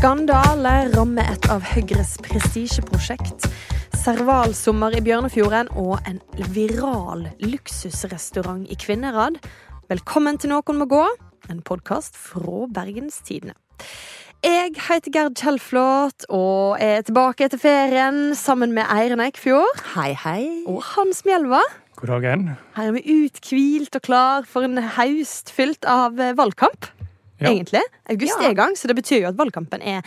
Skandale rammer et av Høyres prestisjeprosjekt. Servalsommer i Bjørnefjorden og en viral luksusrestaurant i Kvinnerad. Velkommen til Noen må gå, en podkast fra Bergenstidene. Jeg heter Gerd Kjellflot og er tilbake etter ferien sammen med Eiren Eikfjord Hei, hei. og Hans Mjelva. God dagen. Her er vi uthvilt og klar for en haust fylt av valgkamp. Ja. Egentlig. August Ja. er i gang, så det betyr jo at valgkampen er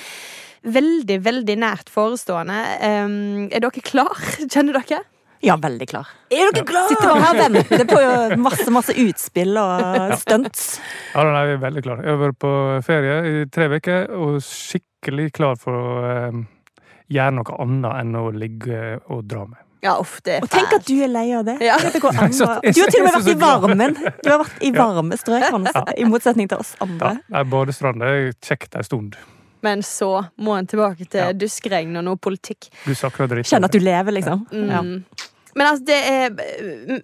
veldig, veldig nært forestående. Um, er dere klar? Kjenner dere? Ja, veldig klar. Er dere klar? Sitter bare her og venter på masse, masse utspill og stunts. Ja, er vi veldig klar. Jeg har vært på ferie i tre uker og skikkelig klar for å um, gjøre noe annet enn å ligge og dra med. Ja, uff, det er Og tenk at du er lei av det. Ja. Det går an Så- Du har til og med vært i varmen. Du har vært i varme strøk, ja. i motsetning til oss andre. Ja, Badestrand er kjekt ei stund. Men så må en tilbake til Ja. duskregn og noe politikk. Kjenner at du lever, liksom. Ja. Mm. Men altså, det er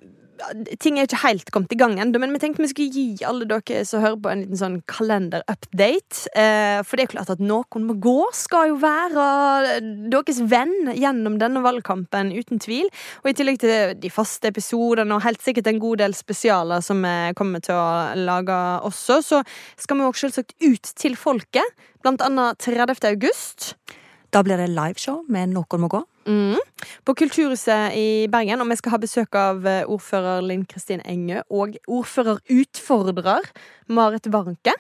Ting er ikke helt kommet i gang ennå, men vi tenkte vi skulle gi alle dere som hører på, en liten sånn kalender-update. Eh, for det er klart at Noen må gå skal jo være deres venn gjennom denne valgkampen, uten tvil. Og i tillegg til de faste episodene og helt sikkert en god del spesialer som vi kommer til å lage også, så skal vi jo selvsagt ut til folket. Blant annet 30. august. Da blir det liveshow med Noen må gå. Mm. På Kulturhuset i Bergen, og vi skal ha besøk av eh, ordfører Linn Kristin Engø og ordførerutfordrer Marit Warnke.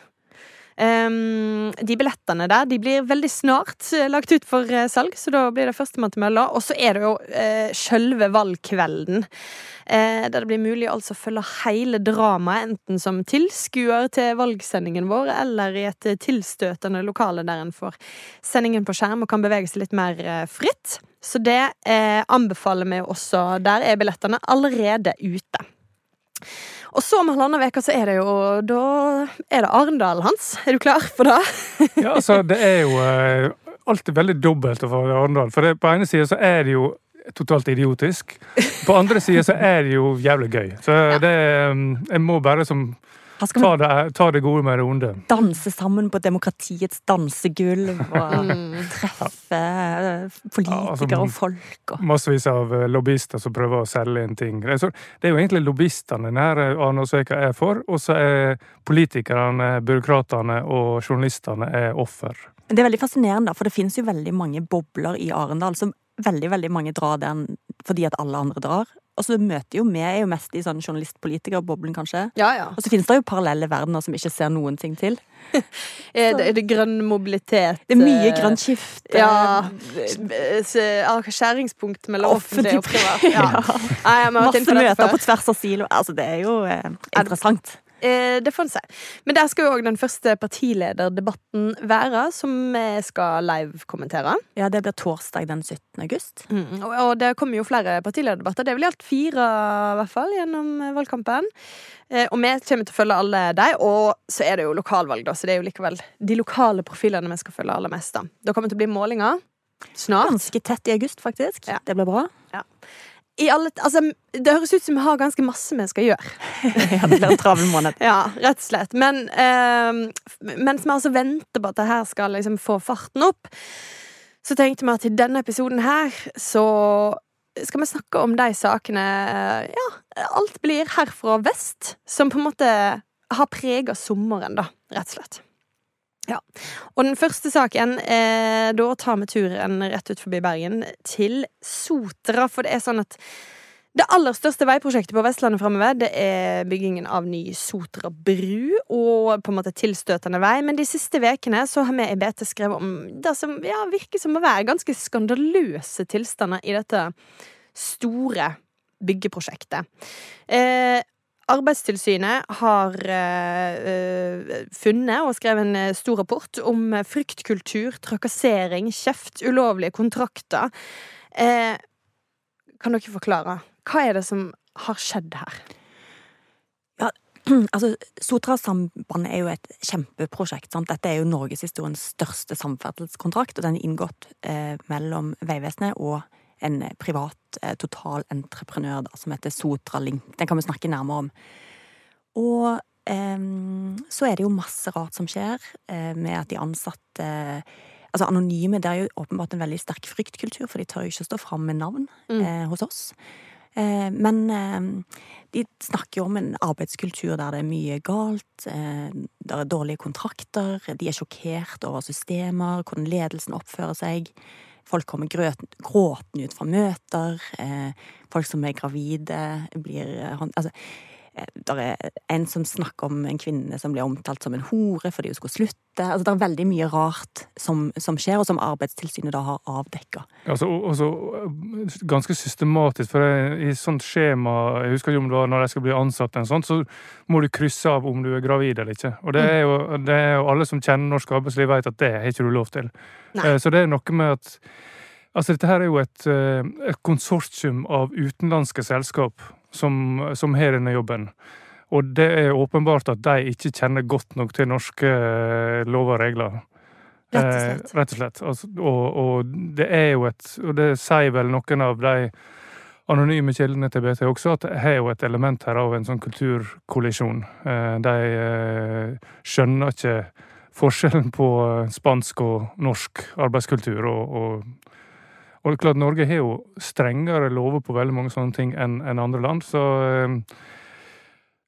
Um, de billettene der de blir veldig snart eh, lagt ut for eh, salg, så da blir det førstemann til mølla. Og så er det jo uh, sjølve valgkvelden, uh, der det blir mulig altså å følge hele dramaet, enten som tilskuer til valgsendingen vår, eller i et eh, tilstøtende lokale der en får sendingen på skjerm og kan bevege seg litt mer uh, fritt. Så det eh, anbefaler vi også. Der er billettene allerede ute. Og så om halvannen uke så er det jo Da er det Arendal, Hans. Er du klar for det? Ja, altså, det er jo eh, alltid veldig dobbelt å få Arendal. For det, på ene sida så er det jo totalt idiotisk. På andre sida så er det jo jævlig gøy. Så det eh, Jeg må bare som Her skal ta det, ta det gode med det onde. danse sammen på demokratiets dansegulv og Mm. treffe eh, politikere altså, og folk og Massevis av eh, lobbyister som prøver å selge inn ting. Det er, jo egentlig lobbyistene denne Sveka er for, og så er politikerne, byråkratene og journalistene er offer. Men Det er veldig fascinerende, for det finnes jo veldig mange bobler i Arendal som veldig veldig mange drar den fordi at alle andre drar. Og så møter jo vi er jo mest i sånn journalist-politiker-boblen, kanskje. Ja, ja. Og så finnes det jo parallelle verdener som vi ikke ser noen ting til. Er det, er det grønn mobilitet? Det er mye eh, grønt skifte. Ja. Skjæringspunkt mellom offentlig og privat. Ja. Ja. Masse møter på tvers av silo. Altså, det er jo eh, interessant. Eh, det får en si. Men der skal jo òg den første partilederdebatten være, som vi skal live-kommentere. Ja, det blir torsdag den 17. august. Mm, og, og det kommer jo flere partilederdebatter. Det er vel i alt fire, i hvert fall, gjennom eh, valgkampen. Eh, og vi kommer til å følge alle de. Og så er det jo lokalvalg, da, så det er jo likevel de lokale profilene vi skal følge aller mest. da. Det kommer til å bli målinger snart. Ganske tett i august, faktisk. Ja. Det blir bra. I alle, altså, det høres ut som vi har ganske masse vi skal gjøre. ja, det blir en travel måned. Ja, rett og slett. Men eh, mens vi altså venter på at det her skal liksom få farten opp, så tenkte vi at i denne episoden her så skal vi snakke om de sakene Ja, alt blir herfra vest, som på en måte har prega sommeren, da, rett og slett. Ja. Og den første saken, eh, da tar vi turen rett ut forbi Bergen til Sotra, for det er sånn at det aller største veiprosjektet på Vestlandet fremover, det er byggingen av ny Sotra bru og på en måte tilstøtende vei. Men de siste ukene så har vi i BT skrevet om det som ja, virker som å være ganske skandaløse tilstander i dette store byggeprosjektet. Eh, Arbeidstilsynet har eh, funnet og skrevet en eh, stor rapport om fryktkultur, trakassering, kjeft, ulovlige kontrakter. Uh, kan dere forklare? Hva er det som har skjedd her? Altså, Sotrasambandet er jo et kjempeprosjekt. Sant? Dette er jo norgeshistoriens største samferdselskontrakt, og den er inngått eh, mellom Vegvesenet og en privat eh, totalentreprenør da, som heter Sotra Link. Den kan vi snakke nærmere om. Og eh, så er det jo masse rart som skjer, eh, med at de ansatte Altså Anonyme det er jo åpenbart en veldig sterk fryktkultur, for de tør jo ikke stå fram med navn Mm. eh, hos oss. Eh, men eh, de snakker jo om en arbeidskultur der det er mye galt, eh, der er dårlige kontrakter, de er sjokkert over systemer, hvordan ledelsen oppfører seg. Folk kommer gråtende ut fra møter. Eh, folk som er gravide, blir Altså, eh, der er en som snakker om en kvinne som blir omtalt som en hore fordi hun skulle slutte. Altså, det er veldig mye rart som, som skjer, og som Arbeidstilsynet da har avdekka. Altså, og ganske systematisk, for det- i sånt skjema Jeg husker ikke om det var når jeg skal bli ansatt, en sånn, så må du krysse av om du er gravid eller ikke. Og det er jo, det er jo alle som kjenner norsk arbeidsliv, vet at det har ikke du lov til. Nei. Eh, Så det er noe med at Altså, dette her er jo et, eh, et konsortium av utenlandske selskap som, som har denne jobben. Og det er åpenbart at de ikke kjenner godt nok til norske eh, lover og regler. Rett og Eh, slett. rett og slett. Altså, og, og det er jo et Og det sier vel noen av de anonyme kildene til BT også, at det er jo et element her av en sånn kulturkollisjon. Eh, de eh, skjønner ikke forskjellen på eh, spansk og norsk arbeidskultur. Og, og, og det er klart Norge har jo strengere lover på veldig mange sånne ting enn en andre land, så eh,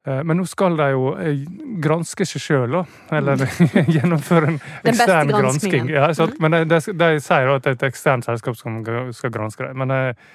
eh, men nå skal de jo eh, granske seg sjøl, da. Eller gjennomføre en ekstern gransking. Ja, sant? Men de, de, de sier at det er et eksternt selskap som skal granske dem. Men eh,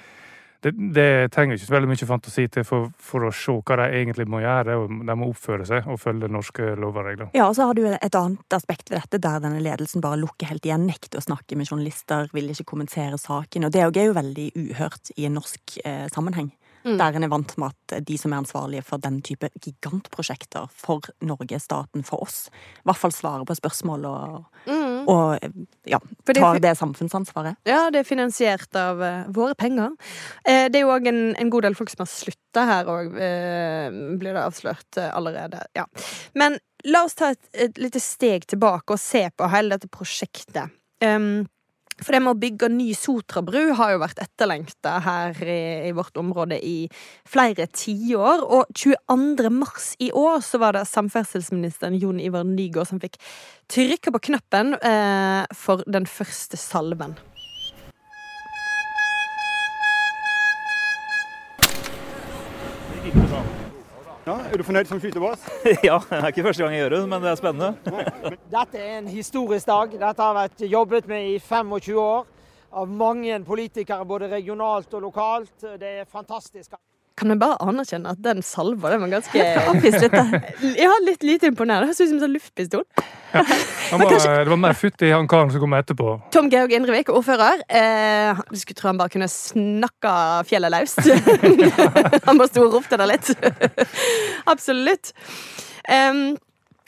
det, det trenger ikke veldig mye fantasi til for, for å se hva de egentlig må gjøre. og De må oppføre seg og følge norske lover og regler. Ja, og så har du et annet aspekt ved dette, der denne ledelsen bare lukker helt igjen, nekter å snakke med journalister, vil ikke kommentere saken. Og det er jo veldig uhørt i en norsk eh, sammenheng. Mm. Der en er vant med at de som er ansvarlige for den type gigantprosjekter for Norge, staten, for oss, i hvert fall svarer på spørsmål og, Mm. og ja, tar det samfunnsansvaret. Ja, det er finansiert av uh, våre penger. Eh, det er jo òg en, en god del folk som har slutta her òg, blir det avslørt eh, allerede. Ja. Men la oss ta et, et lite steg tilbake og se på hele dette prosjektet. Um, for det med å bygge ny Sotrabru har jo vært etterlengta her i, i vårt område i flere tiår. Og 22. mars i år så var det samferdselsministeren Jon Ivar Nygård som fikk trykka på knappen eh, for den første salven. Ja, er du fornøyd som skytebass? Ja, det er ikke første gang jeg gjør det, men det er spennende. Dette er en historisk dag. Dette har vært jobbet med i 25 år av mange politikere, både regionalt og lokalt. Det er fantastisk. Kan vi bare anerkjenne at den salva den var ganske Avfislete. Ja, litt lite imponerende. Høres ut som en sånn luftpistol. Han var, Det var mer futt i han karen som kom etterpå. Tom Georg Indrevik, ordfører. Eh, du skulle tro han bare kunne snakka fjellet løst. han bare sto og ropte der litt. Absolutt. Em,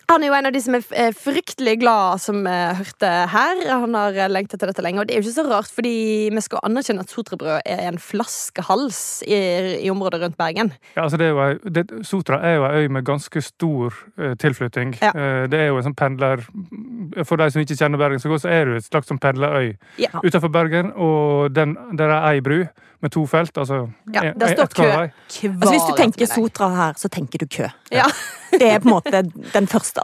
han er jo en av de som er er fryktelig glad, som vi hørte her. Han har lengta lengtet etter dette lenge, og det er jo ikke så rart, fordi vi skal anerkjenne at Sotrabrød er en flaskehals i, i området rundt Bergen. Ja, altså det er jo, det, Sotra er jo ei øy med ganske stor uh, tilflytting. Ja. Uh, det er jo en sånn pendler For de som ikke kjenner Bergen så godt, så er det jo et slags sånn pendlerøy Ja. utenfor Bergen. Og den, der er ei bru med to felt. Altså Ja, der står kø. Altså, hvis du tenker. Sotra her, så tenker du kø. Ja. Det er på en måte den første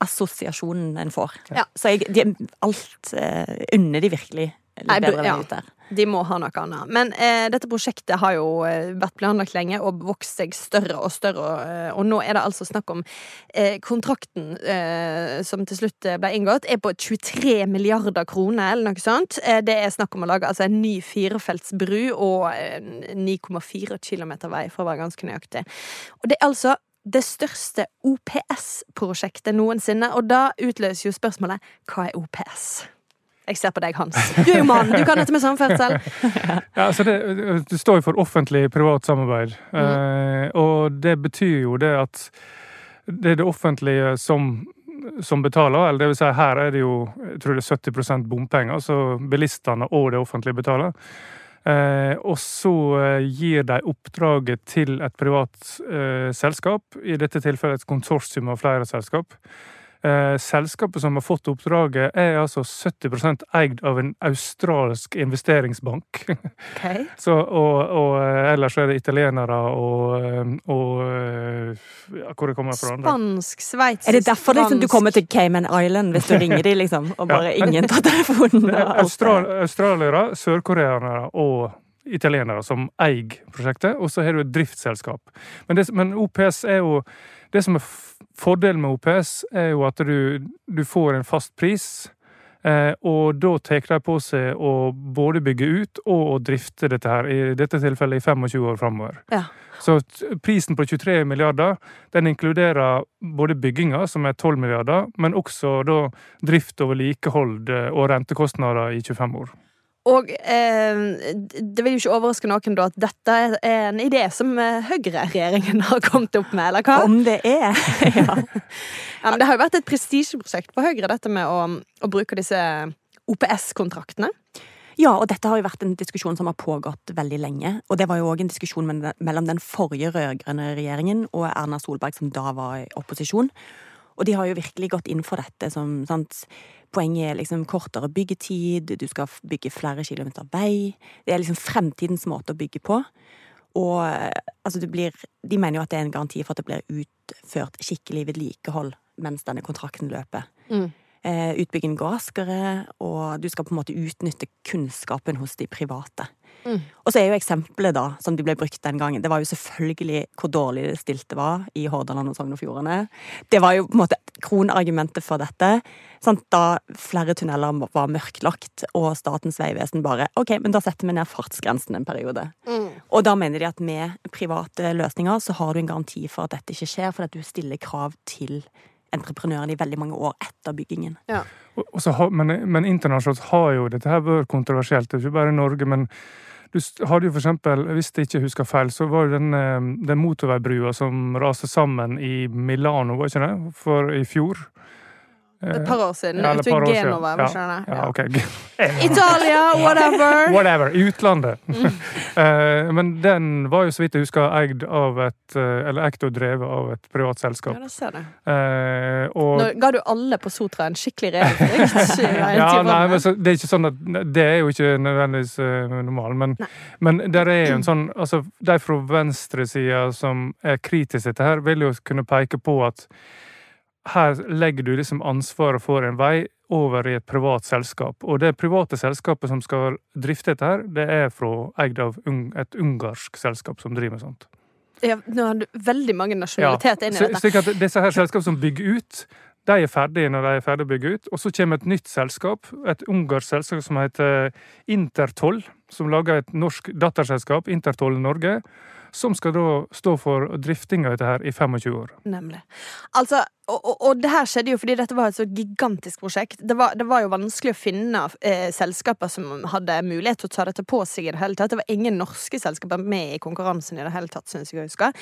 assosiasjonen en får. Ja. Så jeg, de, alt uh, unner de virkelig litt bedre ja. enn ute der. De må ha noe annet. Men eh, dette prosjektet har jo eh, vært planlagt lenge og vokst seg større og større. Og, og nå er det altså snakk om eh, kontrakten eh, som til slutt eh, ble inngått, er på 23 milliarder kroner eller noe sånt. Eh, det er snakk om å lage altså, en ny firefelts bru og eh, 9,4 kilometer vei, for å være ganske nøyaktig. Og det er altså det største OPS-prosjektet noensinne, og da utløser jo spørsmålet hva er OPS? Jeg ser på deg, Hans. Du er jo mann, du kan dette med samferdsel. Ja, altså det, det står jo for offentlig-privat samarbeid. Eh, og det betyr jo det at det er det offentlige som, som betaler. Eller det vil si, her er det jo jeg tror det er 70% bompenger, så bilistene og det offentlige betaler. Eh, og så eh, gir de oppdraget til et privat eh, selskap, i dette tilfellet et konsortium av flere selskap. Eh, selskapet som har fått oppdraget, er altså 70% eid av en australsk investeringsbank. Okay. Så, og, og eh, ellers er det italienere og, eh, og ja, hvor det kommer fra. Spansk, sveitsisk, Er det derfor liksom, du kommer til Cayman Island hvis du ringer dem, liksom, og bare Ja, ingen tar telefonen? Er Austral australiere, sørkoreanere og italienere som eier prosjektet, og så har du et driftsselskap. Men, det, men OPS er jo Det som er fordelen med OPS, er jo at du, du får en fast pris. Eh, og da tar de på seg å både bygge ut og å drifte dette her, i dette tilfellet i 25 år framover. Ja. Så prisen på 23 milliarder den inkluderer både bygginga, som er 12 milliarder, men også da drift og vedlikehold eh, og rentekostnader i 25 år. Og eh, det vil jo ikke overraske noen da at dette er en idé som høyreregjeringen Høyre-regjeringen har kommet opp med, eller hva? Om det er! ja. Ja, men det har jo vært et prestisjeprosjekt på Høyre, dette med å, å bruke disse OPS-kontraktene. Ja, og dette har jo vært en diskusjon som har pågått veldig lenge. Og det var jo òg en diskusjon mellom den forrige rød-grønne regjeringen og Erna Solberg, som da var i opposisjon. Og de har jo virkelig gått inn for dette som sant, Poenget er liksom kortere byggetid, du skal bygge flere kilometer vei. Det er liksom fremtidens måte å bygge på. Og eh, altså, det blir De mener jo at det er en garanti for at det blir utført skikkelig vedlikehold mens denne kontrakten løper. Mm. Eh, utbyggingen går raskere, og du skal på en måte utnytte kunnskapen hos de private. Mm. Og så er jo eksempelet da, som de ble brukt den gangen, det var jo selvfølgelig hvor dårlig det stilte var i Hordaland og Sogn og Fjordane. Det var jo på en måte kronargumentet for dette. Sant? Da flere tunneler var mørklagt, og Statens vegvesen bare OK, men da setter vi ned fartsgrensen en periode. Mm. Og da mener de at med private løsninger så har du en garanti for at dette ikke skjer, for at du stiller krav til entreprenøren i veldig mange år etter byggingen. Og- og så har, men, men internasjonalt har jo dette her vært kontroversielt. Det er ikke bare i Norge, men du hadde jo for eksempel, hvis jeg ikke husker feil, så var jo den, eh, den motorveibrua som raste sammen i Milano, var ikke det? For i fjor. Et par år siden. Ja, jeg tror. Genova. Ja. var? Ja, Okay. Italia, whatever! Whatever. Utlandet. Eh, Men den var jo så vidt jeg husker eid av et eh, Eller ekt og drevet av et privat selskap. Ja, det ser jeg. Eh, og Nå ga du alle på Sotra en skikkelig regelfrykt. ja, nei, men så, det er ikke sånn at Det er jo ikke nødvendigvis uh, normalen, men, men der er jo en sånn altså, De fra venstresida som er kritiske til dette, her, vil jo kunne peke på at her legger du liksom ansvaret for en vei over i et privat selskap. Og det private selskapet som skal drifte dette, her, det er fra, eid av et ungarsk selskap som driver med sånt. Ja, nå har du veldig mange nasjonaliteter inn i dette. Slik at disse her selskapene som bygger ut, de er ferdige når de er ferdige å bygge ut. Og så kommer et nytt selskap, et ungarsk selskap som heter Intertoll, som lager et norsk datterselskap, Intertoll Norge, som skal da stå for driftinga av dette her i 25 år. Nemlig. Altså, og, og, og det her skjedde jo fordi dette var et så gigantisk prosjekt. Det var, det var jo vanskelig å finne eh, selskaper som hadde mulighet til å ta dette på seg i det hele tatt. Det var ingen norske selskaper med i konkurransen i det hele tatt, syns jeg å huske.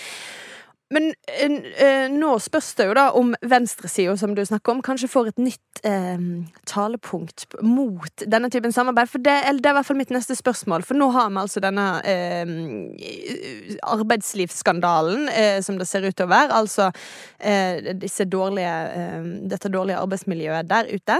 Men eh, nå spørs det jo da om venstresida, som du snakker om, kanskje får et nytt eh, talepunkt mot denne typen samarbeid. For det, det er i hvert fall mitt neste spørsmål. For nå har vi altså denne eh, arbeidslivsskandalen, eh, som det ser ut til å være. Altså eh, dårlige, eh, dette dårlige arbeidsmiljøet der ute.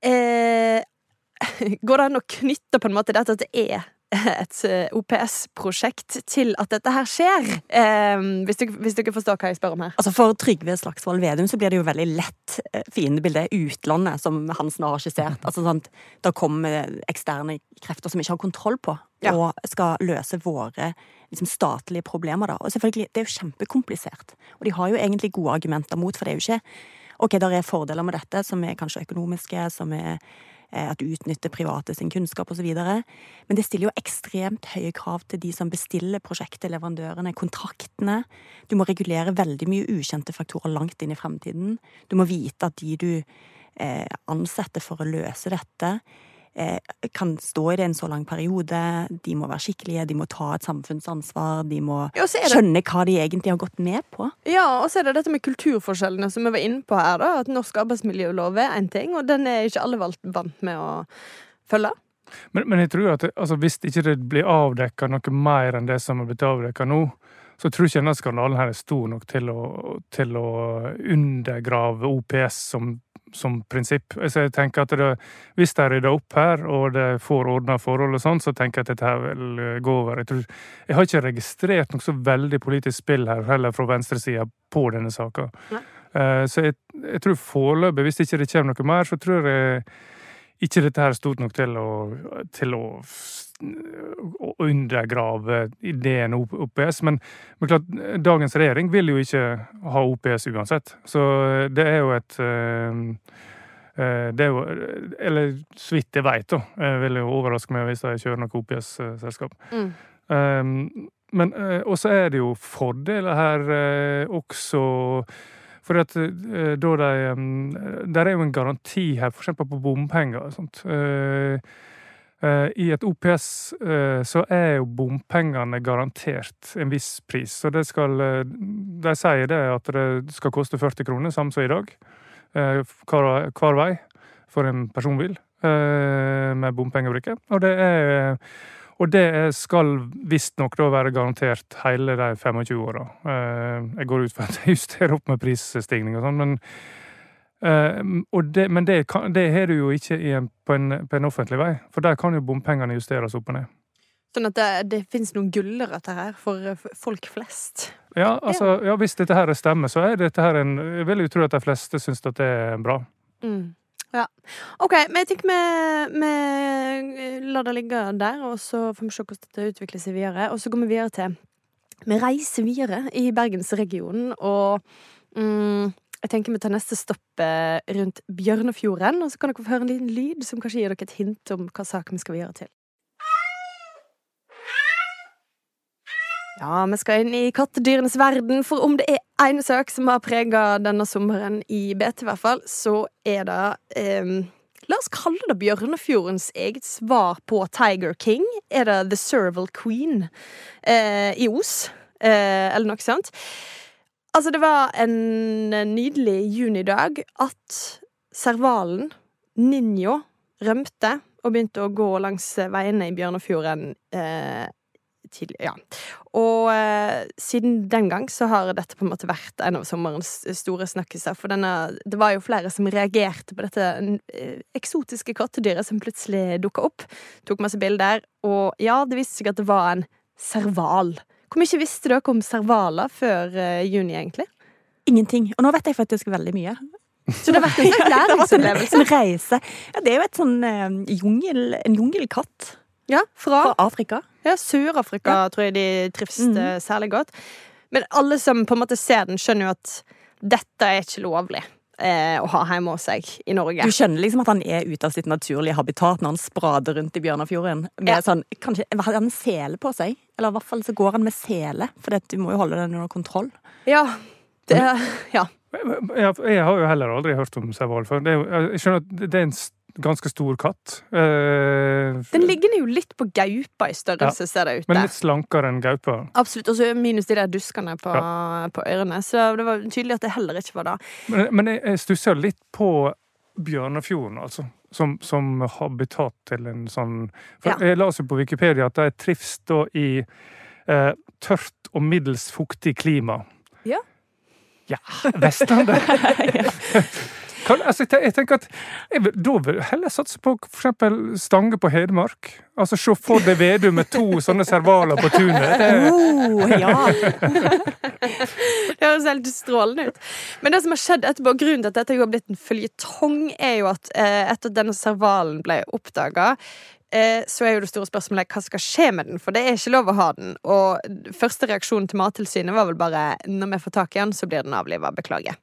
Går det an å knytte på en måte dette at det er et eh, OPS-prosjekt til at dette her skjer? Eh, hvis, du, hvis du ikke forstår hva jeg spør om her. Altså For Trygve Slagsvold Vedum så blir det jo veldig lett eh, fiendebilde utlandet, som Hansen har skissert. Altså sant, Da kommer eksterne krefter som vi ikke har kontroll på, Ja. og skal løse våre liksom, statlige problemer. da. Og selvfølgelig, Det er jo kjempekomplisert. Og de har jo egentlig gode argumenter mot, for det er jo ikke Ok, der er fordeler med dette, som er kanskje økonomiske, som er at du utnytter private sin kunnskap osv. Men det stiller jo ekstremt høye krav til de som bestiller prosjektet, leverandørene, kontraktene. Du må regulere veldig mye ukjente faktorer langt inn i fremtiden. Du må vite at de du eh, ansetter for å løse dette, eh, kan stå i det en så lang periode. De må være skikkelige, de må ta et samfunnsansvar, de må Ja, det- skjønne hva de egentlig har gått med på. Ja, og så er det dette med kulturforskjellene som vi var inne på her, da. At norsk arbeidsmiljølov er én ting, og den er ikke alle valgt vant med å følge. Men, men jeg tror at altså, hvis ikke det blir avdekka noe mer enn det som er blitt avdekka nå, så jeg tror ikke denne skandalen her er stor nok til å, til å undergrave OPS som, som prinsipp. Så jeg tenker at det, Hvis de rydder opp her, og det får ordna forhold, og sånn, så tenker jeg at dette her vil eh, gå over. Jeg, tror, jeg har ikke registrert noe så veldig politisk spill her heller fra venstresida på denne saka. Eh, Så jeg, jeg tror foreløpig, hvis ikke det kommer noe mer, så tror jeg ikke dette her er stort nok til å, til å, å undergrave ideen om OPS. Men, men klart, dagens regjering vil jo ikke ha OPS uansett. Så det er jo et eh, eh, det er jo, eller så vidt jeg veit, da. Jeg vil jo overraske meg hvis jeg kjører noe OPS-selskap. Mm. Um, men også er det jo fordeler her også For at da de Der er jo en garanti her, f.eks. på bompenger og sånt. Uh, I et OPS uh, så er jo bompengene garantert en viss pris. Så det skal uh, De sier det at det skal koste 40 kroner, samme som i dag. hver, hver vei for en personbil med bompengebrikke. Og det er og det skal visstnok da være garantert hele de 25 åra. Eh, Jeg går ut fra at det justerer opp med prisstigning og sånn, men eh, det, Men det, kan, det har du jo ikke en, på, en, på en offentlig vei, for der kan jo bompengene justeres opp og ned. Sånn at det, det finnes noen gulrøtter her for folk flest. Ja, altså, ja, hvis dette her stemmer, så er dette her en Jeg vil jo tro at de fleste syns at det er bra. Mm. Ja. OK, men jeg tenker vi lar det ligge der, og så får vi se hvordan dette utvikler seg videre. Og så går vi videre til Vi reiser videre i bergensregionen, og mm, jeg tenker vi tar neste stopp eh, rundt Bjørnefjorden, og så kan dere få høre en liten lyd som kanskje gir dere et hint om hva sak vi skal videre til. Ja, vi skal inn i kattedyrenes verden, for om det er én sak som har prega denne sommeren, i BT i hvert fall, så er det eh, La oss kalle det Bjørnefjordens eget svar på Tiger King. Er det The Serval Queen eh, i Os, eh, eller noe sånt? Altså, det var en nydelig junidag at servalen, Ninjo, rømte og begynte å gå langs veiene i Bjørnefjorden eh, tidlig, ja. Og eh, siden den gang så har dette på en måte vært en av sommerens store snakkiser. For denne, det var jo flere som reagerte på dette eh, eksotiske kattedyret som plutselig dukka opp. Tok masse bilder. Og ja, det viste seg at det var en serval. Hvor mye visste dere om servaler før eh, juni, egentlig? Ingenting. Og nå vet jeg faktisk veldig mye. Så det har vært en slags læringsopplevelse. en reise. Ja, det er jo et sånn eh, jungel, en jungelkatt Ja, fra fra Afrika. Ja, Sør-Afrika tror jeg de trives Mhm. eh, særlig godt. Men alle som på en måte ser den, skjønner jo at dette er ikke lovlig eh, å ha hjemme hos seg i Norge. Du skjønner liksom at han er ute av sitt naturlige habitat når han sprader rundt i Bjørnafjorden. Med Ja. sånn, kanskje, Har han sele på seg? Eller i hvert fall så går han med sele, for du må jo holde den under kontroll. Ja. Det, ja. Jeg, jeg har jo heller aldri hørt om seval før. Det er jo, jeg skjønner at det er en s- ganske stor katt. Eh, Den ligner jo litt på gaupa i størrelse, ser det ut men litt slankere enn gaupa. Absolutt. Og så minus de der duskene på, på ørene. Så det var tydelig at det heller ikke var det. Men, men jeg, jeg stusser litt på Bjørnefjorden, altså. Som, som habitat til en sånn For Ja. Jeg jo på Wikipedia at de trives da i eh, tørt og middels fuktig klima. Ja. Ja, Vestlandet. Kan, altså, jeg tenker at jeg vil, Da vil jeg heller satse på eksempel Stange på Hedmark. Altså Se for deg Vedum med to sånne servaler på tunet. Oh, ja. Det høres helt strålende ut. Men det som har skjedd etterpå, grunnen til at dette har blitt en føljetong, er jo at eh, etter at denne servalen ble oppdaga, eh, så er jo det store spørsmålet hva skal skje med den, for det er ikke lov å ha den. Og første reaksjonen til Mattilsynet var vel bare når vi får tak i den, så blir den avliva. Beklager.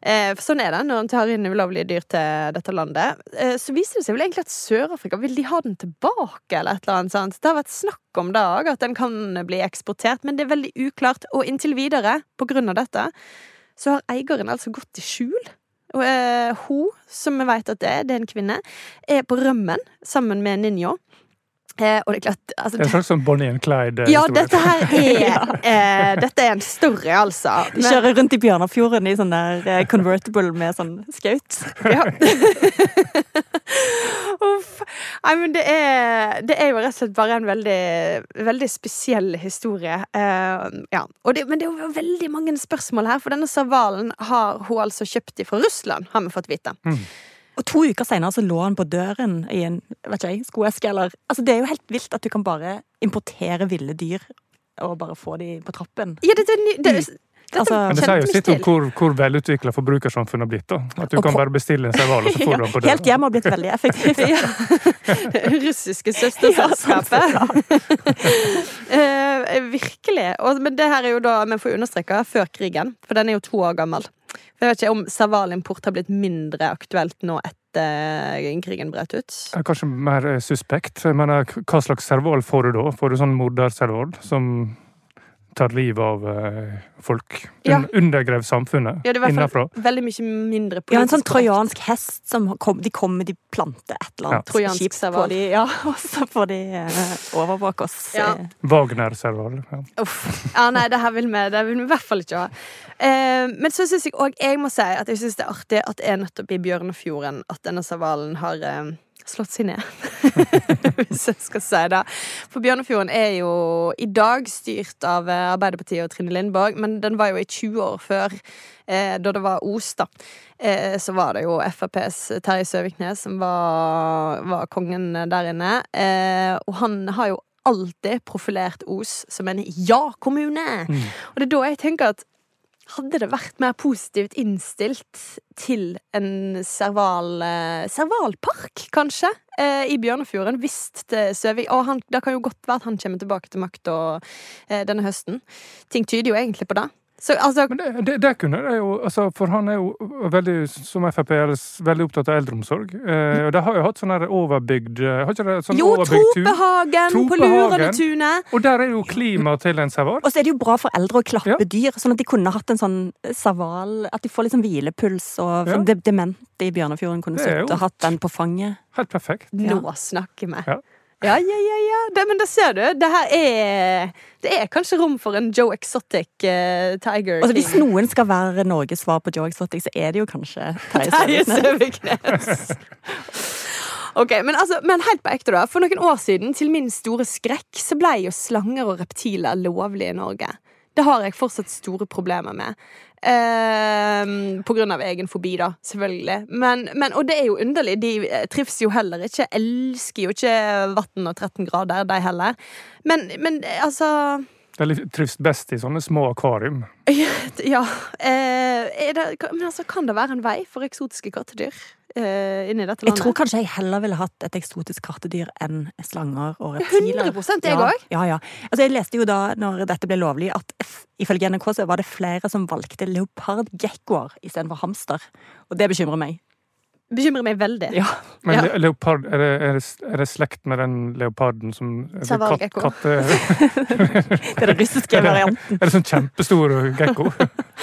Eh, for sånn er det når en tar inn ulovlige dyr til dette landet. Eh, så viser det seg vel egentlig at Sør-Afrika vil de ha den tilbake, eller et eller annet sånt. Det har vært snakk om det òg, at den kan bli eksportert, men det er veldig uklart. Og inntil videre, på grunn av dette, så har eieren altså gått i skjul. Eh, hun, som vi vet at det er, det er en kvinne, er på rømmen sammen med Ninjo. Eh, og det er klart altså, det er en slags sånn Bonnie and Clyde. Ja, dette her er eh, Dette er en story, altså. De kjører rundt i Bjørnafjorden i sånn der eh, convertible med sånn skaut. Ja. Uff. Nei, men det er, det er jo rett og slett bare en veldig, veldig spesiell historie. Eh, ja. og det, men det er jo veldig mange spørsmål her, for denne Savalen har hun altså kjøpt fra Russland, har vi fått vite. Og to uker senere så lå han på døren i en vet ikke skoeske eller Altså, det er jo helt vilt at du kan bare importere ville dyr og bare få de på trappen. Ja, det, det, dette Altså- Men det sier jo sitt om hvor, hvor velutvikla forbrukersamfunnet har blitt. da. At du Og kan på- bare bestille en serval, og så får du den på Helt hjemme hjem har blitt veldig effektivt. ja. Russiske søsterselskapet. uh, virkelig. Og, men det her er jo da, vi får understreke, før krigen. For den er jo to år gammel. Jeg vet ikke om servalimport har blitt mindre aktuelt nå etter krigen brøt ut. Er kanskje mer eh, suspekt. Men hva slags serval får du da? Får du sånn morderserval som tar livet av uh, folk? Ja. Undergrev samfunnet Ja, det var innenfra? veldig mye mindre politisk. Ja, en sånn trojansk hest som kom, de kommer, de planter et eller annet Trojansk kjipt på de, ja, og så får de uh, overvåke oss. Ja. eh. Wagner-serval. Ja. Uff. Ja, nei, det her vil vi, det vil vi i hvert fall ikke ha. Uh, men så syns jeg òg jeg må si at jeg synes det er artig at det er nettopp i Bjørnefjorden at denne servalen har uh, slått seg ned. Hvis jeg skal si det. For Bjørnefjorden er jo i dag styrt av eh, Arbeiderpartiet og Trine Lindborg, men den var jo i 20 år før. Eh, da det var Os, da. Eh, så var det jo FrPs Terje Søviknes som var, var kongen der inne. Eh, og han har jo alltid profilert Os som en ja-kommune. Og det er da jeg tenker at hadde det vært mer positivt innstilt til en serval, eh, servalpark, kanskje, eh, i Bjørnefjorden, hvis Søvik Og han, det kan jo godt være at han kommer tilbake til makta eh, denne høsten. Ting tyder jo egentlig på det. Så altså Men det, det, det kunne det jo, altså, for han er jo veldig, som Frp, er veldig opptatt av eldreomsorg. Eh, og de har jo hatt sånn overbygd eh, Har ikke det sånn Jo? Tropehagen på. Lurenetunet! Og der er jo klima til en serval. Og så er det jo bra for eldre å klappe Ja. dyr, sånn at de kunne hatt en sånn serval At de får liksom hvilepuls, og Ja. de demente i Bjørnefjorden kunne sittet og hatt den på fanget. Helt perfekt. Nå snakker vi. Ja. Ja, ja, ja. ja. Det, men det ser du. Det her er Det er kanskje rom for en Joe Exotic uh, Tiger Altså Hvis noen skal være Norges svar på Joe Exotic, så er det jo kanskje Terje. Søviknes. Ok, men, altså, men helt på ekte, da. For noen år siden, til min store skrekk, så ble jo slanger og reptiler lovlig i Norge. Det har jeg fortsatt store problemer med. Ehm, på grunn av egen fobi, da, selvfølgelig. Men, men, og det er jo underlig. De eh, trives jo heller ikke. Elsker jo ikke vann og 13 grader, de heller. Men, men eh, altså De trives best i sånne små akvarium. Ja. Eh, er det, men altså, kan det være en vei for eksotiske kattedyr eh, inni dette landet? Jeg tror kanskje jeg heller ville hatt et eksotisk kattedyr enn slanger og reptiler. 100% jeg ja, òg. ja, ja. Altså, jeg leste jo da, når dette ble lovlig, at ifølge NRK så var det flere som valgte leopardgekkoer istedenfor hamster. Og det bekymrer meg. Bekymrer meg veldig. Ja. Men Ja. leopard, er det, er, det, er det slekt med den leoparden som det Savalgekko. Kat, Det er den russiske varianten. Er det sånn kjempestor gekko?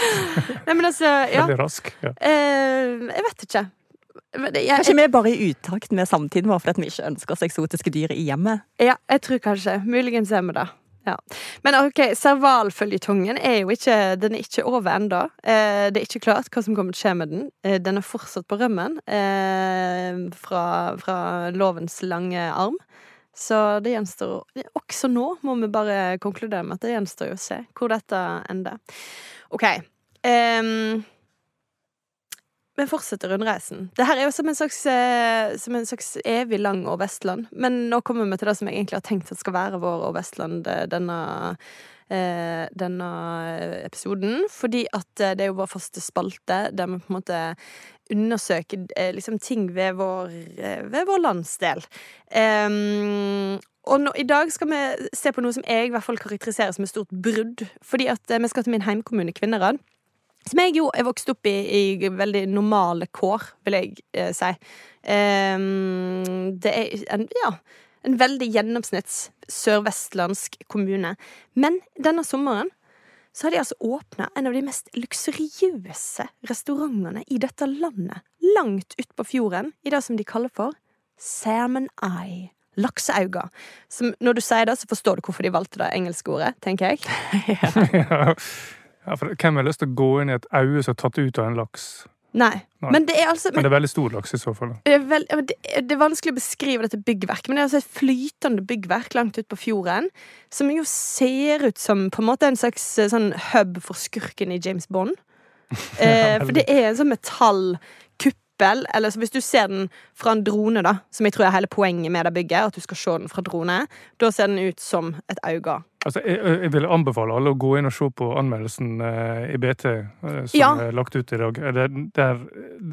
Nei, men altså, ja. Veldig rask. Ja. Eh, jeg vet ikke. Men Jeg, Kanskje vi er bare i utakt med samtiden vår fordi vi ikke ønsker oss eksotiske dyr i hjemmet. ja, jeg tror kanskje. Muligens er vi det. Ja. Men ok, servalføljetongen er jo ikke Den er ikke over ennå. Eh, det er ikke klart hva som kommer til å skje med den. Eh, den er fortsatt på rømmen eh, fra, fra lovens lange arm. Så det gjenstår Også nå må vi bare konkludere med at det gjenstår å se hvor dette ender. OK. ehm, vi fortsetter rundreisen. Det her er jo som en slags, eh, som en slags evig lang og Vestland. Men nå kommer vi til det som jeg egentlig har tenkt at skal være vår og Vestland eh, denne, eh, denne episoden. Fordi at det er jo vår faste spalte der vi på en måte undersøker liksom ting ved vår, ved vår landsdel. Um, og nå, i dag skal vi se på noe som jeg i hvert fall karakteriserer som et stort brudd. Fordi at vi skal til min heimkommune Kvinnherad. Som jeg jo er vokst opp i, i veldig normale kår, vil jeg eh, si. Um, det er en, ja, en veldig gjennomsnitts sørvestlandsk kommune. Men denne sommeren så har de altså åpna en av de mest luksuriøse restaurantene i dette landet. Langt utpå fjorden, i det som de kaller for Salmon Eye. Lakseauga. Som, når du sier det, så forstår du hvorfor de valgte det engelske ordet, tenker jeg. ja. Ja, for hvem har lyst til å gå inn i et øye som er tatt ut av en laks? Nei. Nei. Men det er altså Men det er veldig stor laks i så fall. det er, veld, det, er, det er vanskelig å beskrive dette byggverket, men det er altså et flytende byggverk langt ute på fjorden. Som jo ser ut som på en måte en slags eh, sånn hub for skurken i James Bond. Eh, for det er en sånn metallkuppel. Eller så hvis du ser den fra en drone, da, som jeg tror er hele poenget med det bygget, at du skal se den fra drone, da ser den ut som et øye. Altså, jeg, jeg vil anbefale alle å gå inn og se på anmeldelsen eh, i BT eh, som Ja. er lagt ut i dag. Det, der,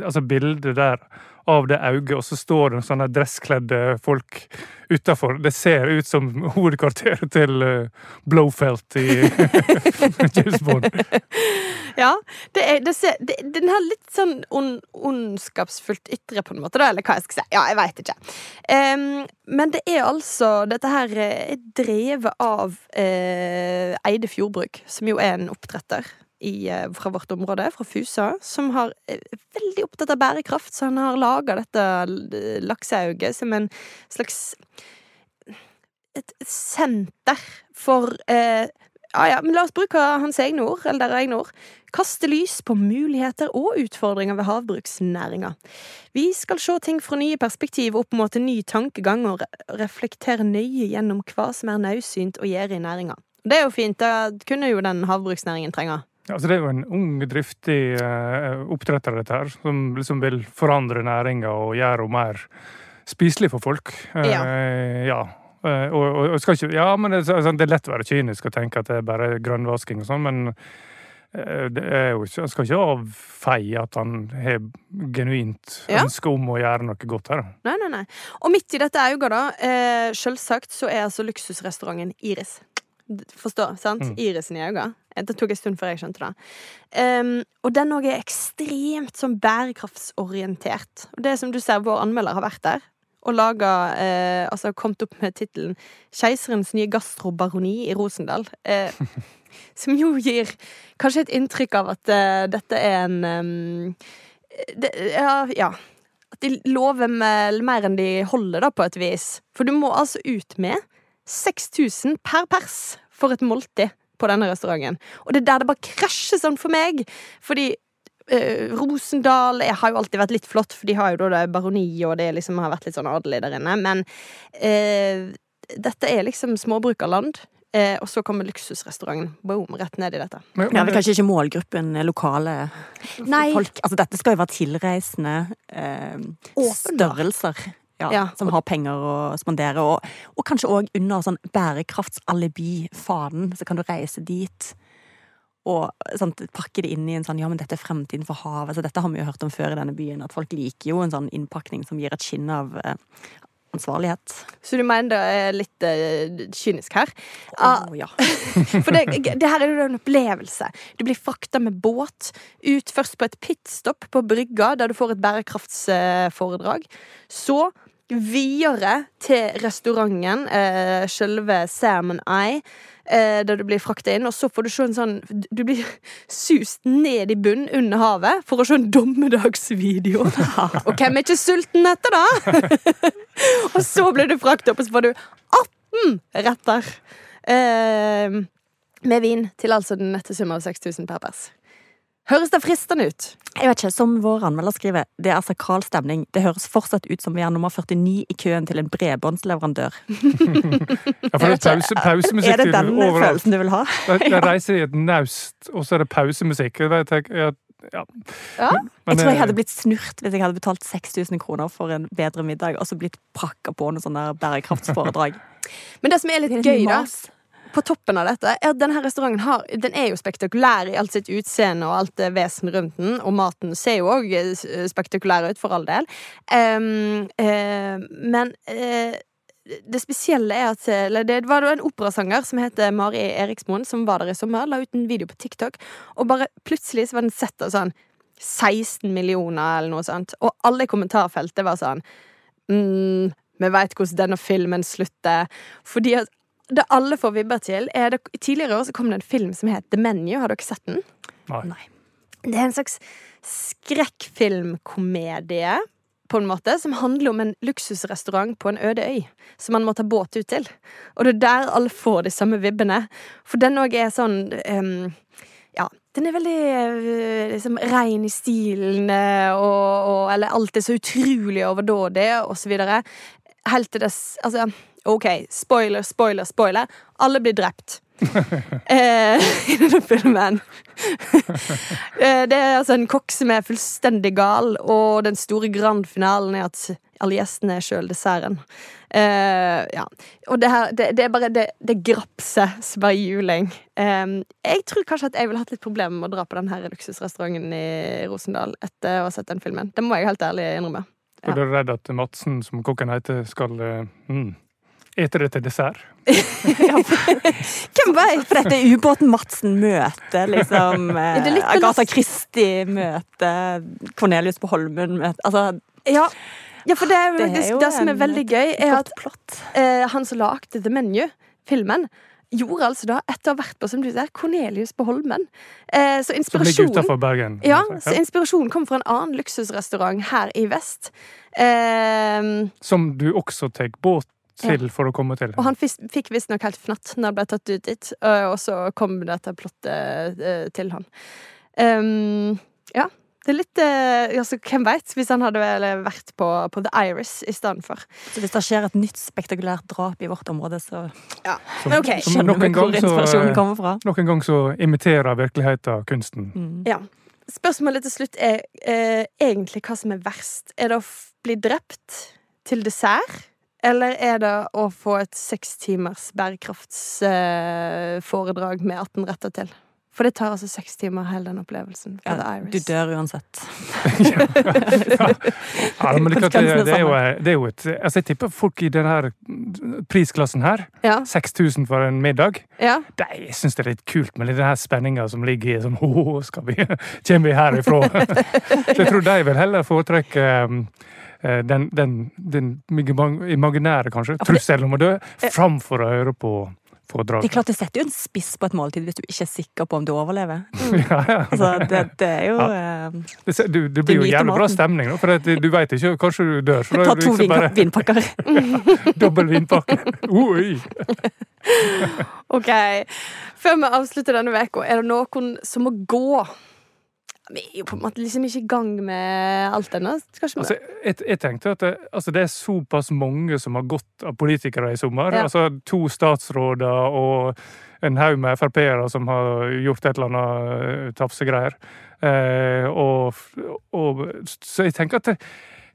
altså bildet der av det øyet, og så står det sånne dresskledde folk utafor. Det ser ut som hovedkvarteret til eh, Blowfelt i James Bond. Ja, det er, det ser, det, den har litt sånn on, ondskapsfullt ytre, på en måte, da, eller hva jeg skal si. Ja, jeg veit ikke. Um, men det er altså Dette her er drevet av eh, Eide Fjordbruk, som jo er en oppdretter i, eh, fra vårt område, fra Fusa, som har er veldig opptatt av bærekraft, så han har laga dette lakseauget som en slags et senter for eh, ja, ja, men la oss bruke hans egne ord, eller deres egne ord. Kaste lys på muligheter og utfordringer ved havbruksnæringa. Vi skal se ting fra nye perspektiv opp mot en ny tankegang og reflektere nøye gjennom hva som er naudsynt å gjøre i næringa. Det er jo fint, det kunne jo den havbruksnæringen trenge. Ja, altså det er jo en ung, driftig uh, oppdretter, dette her, som liksom vil forandre næringa og gjøre henne mer spiselig for folk. Uh, Ja. ja. Eh, og, og, og ikke, ja, men det, sånn, det er lett å være kynisk og tenke at det er bare grønnvasking og sånn, men eh, det er jo ikke, han skal ikke avfeie at han har genuint Ja. ønske om å gjøre noe godt her. Nei, nei, nei. Og midt i dette auga da, eh, selvsagt, så er altså luksusrestauranten Iris. Forstår, Forstå, sant? Mm. Irisen i øynene. Eh, Det tok en stund før jeg skjønte det. Um, og den òg er ekstremt sånn bærekraftsorientert. Og det som du ser, vår anmelder har vært der. Og laga eh, Altså kommet opp med tittelen 'Keiserens nye gastrobaroni i Rosendal'. Eh, som jo gir kanskje et inntrykk av at eh, dette er en um, det, ja, ja. At de lover med, mer enn de holder, da, på et vis. For du må altså ut med 6000 per pers for et måltid på denne restauranten. Og det er der det bare krasjer sånn for meg. Fordi eh, Rosendal jeg har jo alltid vært litt flott, for de har jo da det baroni, og det liksom har vært litt sånn adelig der inne. Men eh, dette er liksom småbrukerland. Eh, og så kommer luksusrestauranten. Boom, rett ned i dette. Men det er kanskje ikke målgruppen eh, lokale Nei. folk. Altså, dette skal jo være tilreisende eh, størrelser. Ja, Ja. Som har penger å spandere. Og, og kanskje òg under sånn bærekraftsalibi-fanen, så kan du reise dit. Og sant, pakke det inn i en sånn ja, men dette er fremtiden for havet. Så dette har vi jo hørt om før i denne byen, at folk liker jo en sånn innpakning som gir et skinn av eh, ansvarlighet. Så du mener det er litt uh, kynisk her? Å oh, ja. For det, det her er jo en opplevelse. Du blir frakta med båt ut først på et pitstop på brygga, der du får et bærekraftsforedrag. Så videre til restauranten, uh, selve Salmon Eye, eh, der du blir frakta inn. Og så får du se en sånn Du blir sust ned i bunnen under havet for å se en dommedagsvideo. Og hvem er ikke sulten etter, da? og så blir du frakta opp, og så får du 18 retter. Eh, med vin til altså den nette sum av 6000 per pers. Høres det fristende ut? Jeg vet ikke, Som vår anmelder skriver, det er sakral stemning. Det høres fortsatt ut som vi er nummer 49 i køen til en bredbåndsleverandør. ja, for det er pause, pausemusikk Er det den overalt. følelsen du vil ha? Jeg, jeg reiser i et naust, og så er det pausemusikk. Jeg jeg, ja. Ja. Men, Jeg tror jeg eh, hadde blitt snurt hvis jeg hadde betalt 6000 kroner for en bedre middag, og så blitt prakka på noe sånn der bærekraftsforedrag. Men det som er litt gøy, da. På toppen av dette, er at denne restauranten har, den er jo spektakulær i alt sitt utseende og alt det vesen rundt den, og maten ser jo òg spektakulær ut, for all del. Um, uh, men uh, det spesielle er at Det var en operasanger som heter Mari Eriksmoen, som var der i sommer, la ut en video på TikTok, og bare plutselig så var den sett av sånn 16 millioner, eller noe sånt, og alle i kommentarfeltet var sånn mm, Vi veit hvordan denne filmen slutter. Fordi at det alle får vibber til, er det Tidligere år så kom det en film som het The Menu. Har dere sett den? Nei. Det er en slags skrekkfilmkomedie, på en måte, som handler om en luksusrestaurant på en øde øy. Som man må ta båt ut til. Og det er der alle får de samme vibbene. For den òg er sånn um, Ja, den er veldig eh, liksom, rein i stilen, eh, og, og Eller alt er så utrolig overdådig, og så videre. Helt til det Altså, OK, spoiler, spoiler, spoiler. Alle blir drept. eh, I denne filmen. Eh, det er altså en kokk som er fullstendig gal, og den store grandfinalen er at alle gjestene er sjøl desserten. Eh, ja. Og det her, det, det er bare det, det grapset som bare juling. Eh, jeg tror kanskje at jeg ville hatt litt problemer med å dra på den her luksusrestauranten i Rosendal etter å ha sett den filmen. Det må jeg helt ærlig innrømme. For du er redd at Madsen, som kokken heter, skal eh, mm, ete det til dessert? Hvem veit? For dette er ubåten Madsen møter liksom eh, Agatha Christie møter Cornelius på Holmen møter Altså, Ja, ja for det, er jo Det er faktisk- det som er veldig gøy, er at plott. eh, han som lagde The Menu, filmen, gjorde altså da, etter å ha vært på som du sier, Cornelius på Holmen. Eh, så Som ligger inspirasjonen Bergen. kan ja, så inspirasjonen kom fra en annen luksusrestaurant her i vest. Eh, Som du også tar båt til for å komme til. og han fikk visstnok helt fnatt når han ble tatt ut dit, og så kom dette plottet til han. Um, ja. Det er litt eh, altså, Hvem veit, hvis han hadde vel vært på, på The Iris i stedet for. Så hvis det skjer et nytt spektakulært drap i vårt område, så Som, Men ok. skjønner nok vi hvor gang så, inspirasjonen kommer fra. Nok en gang så imiterer virkeligheten kunsten. Mm. Ja. Spørsmålet til slutt er eh, egentlig hva som er verst. Er det å f bli drept til dessert? Eller er det å få et seks timers bærekraftsforedrag med 18 retter til? For det tar altså seks timer, hele den opplevelsen. Ja, Iris. du dør uansett. Ja, men det, det, det, er jo, det er jo et Altså, jeg tipper folk i denne prisklassen her, Ja, 6000 for en middag, ja. de syns det er litt kult med denne spenninga som ligger i sånn Åh, skal vi Kommer vi herifra? Så jeg tror de vil heller foretrekke um, den, den, den imaginære, kanskje, Ja, trusselen om å dø, framfor å høre på Det er klart det setter jo en spiss på et måltid hvis du ikke er sikker på om du overlever. Ja, ja. Altså, det, det er jo ja. Det, se- du, det blir jo jævlig bra stemning, da, for at du veit ikke. Kanskje du dør. Så Ta det to liksom bare vinpakker. dobbel vinpakke. Oi! OK. Før vi avslutter denne uka, er det noen som må gå? Vi er jo på en måte liksom ikke i gang med alt ennå. Altså, jeg, jeg tenkte at det, altså, det er såpass mange som har gått av politikere i sommer. Ja. Altså to statsråder og en haug med Frp-ere som har gjort et eller annet eh, tafsegreier. Eh, og, og, så jeg tenker at det,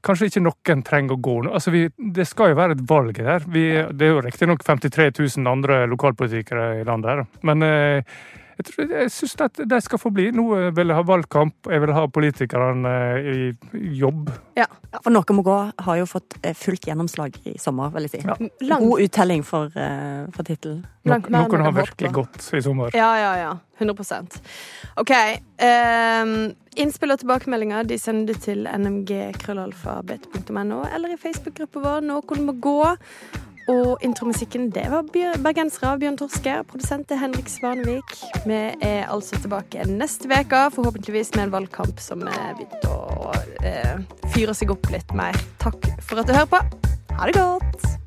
kanskje ikke noen trenger å gå nå. Altså, vi, det skal jo være et valg her. Vi, det er jo riktignok 53 000 andre lokalpolitikere i landet her, men eh, jeg, tror- jeg syns at de skal få bli. Nå vil jeg ha valgkamp, jeg vil ha politikerne eh, i jobb. Ja, for Noe må gå har jo fått eh, fullt gjennomslag i sommer, vil jeg si. Ja. God uttelling for, for tittelen. No, Noen har virkelig gått i sommer. Ja, ja, ja. 100 OK. Um, innspill og tilbakemeldinger de sender du til nmg.krøllalfabet.no eller i Facebook-gruppa vår Noen må gå. Og intromusikken det var bergensere av Bjørn Torske. Produsent er Henrik Svanevik. Vi er altså tilbake neste uke, forhåpentligvis med en valgkamp som er begynt å eh, fyre seg opp litt mer. Takk for at du hører på. Ha det godt!